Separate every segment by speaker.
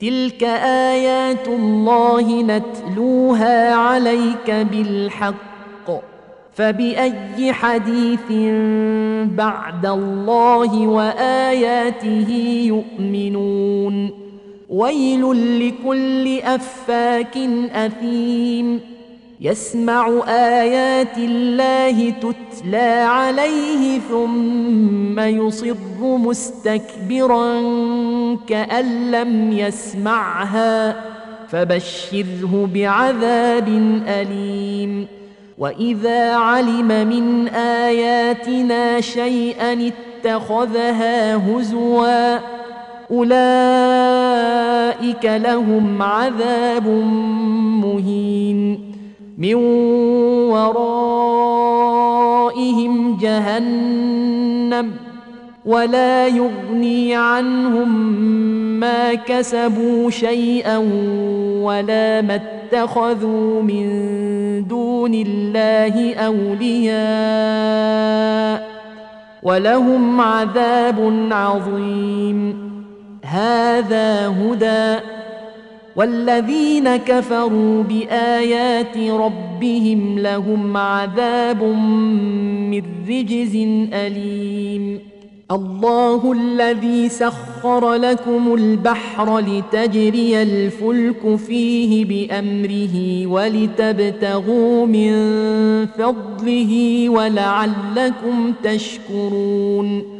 Speaker 1: تلك ايات الله نتلوها عليك بالحق فباي حديث بعد الله واياته يؤمنون ويل لكل افاك اثيم يسمع ايات الله تتلى عليه ثم يصر مستكبرا كان لم يسمعها فبشره بعذاب اليم واذا علم من اياتنا شيئا اتخذها هزوا اولئك لهم عذاب مهين من ورائهم جهنم ولا يغني عنهم ما كسبوا شيئا ولا ما اتخذوا من دون الله اولياء ولهم عذاب عظيم هذا هدى والذين كفروا بايات ربهم لهم عذاب من رجز اليم الله الذي سخر لكم البحر لتجري الفلك فيه بامره ولتبتغوا من فضله ولعلكم تشكرون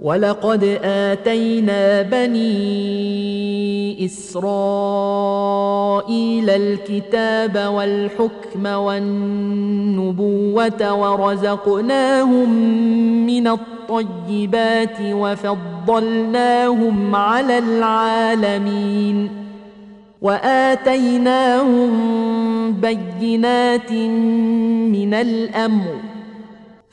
Speaker 1: ولقد اتينا بني اسرائيل الكتاب والحكم والنبوه ورزقناهم من الطيبات وفضلناهم على العالمين واتيناهم بينات من الامر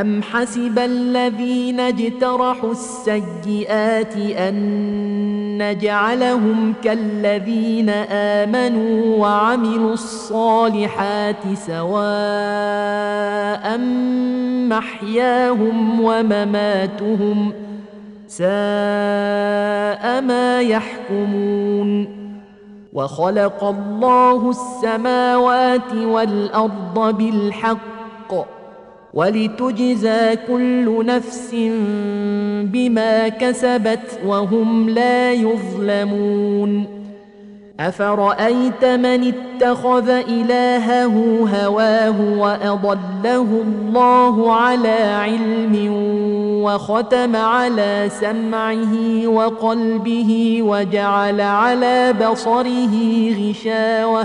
Speaker 1: أم حسب الذين اجترحوا السيئات أن نجعلهم كالذين آمنوا وعملوا الصالحات سواء محياهم ومماتهم ساء ما يحكمون وخلق الله السماوات والأرض بالحق ولتجزى كل نفس بما كسبت وهم لا يظلمون افرايت من اتخذ الهه هواه واضله الله على علم وختم على سمعه وقلبه وجعل على بصره غشاوه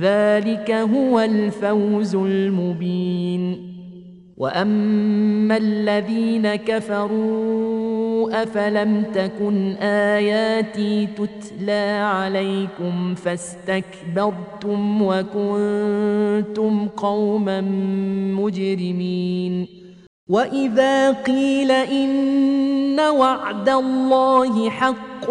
Speaker 1: ذلك هو الفوز المبين واما الذين كفروا افلم تكن اياتي تتلى عليكم فاستكبرتم وكنتم قوما مجرمين واذا قيل ان وعد الله حق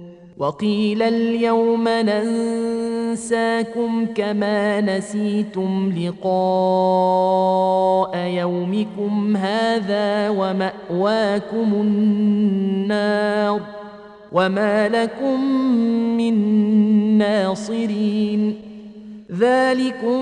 Speaker 1: وقيل اليوم ننساكم كما نسيتم لقاء يومكم هذا وماواكم النار وما لكم من ناصرين ذلكم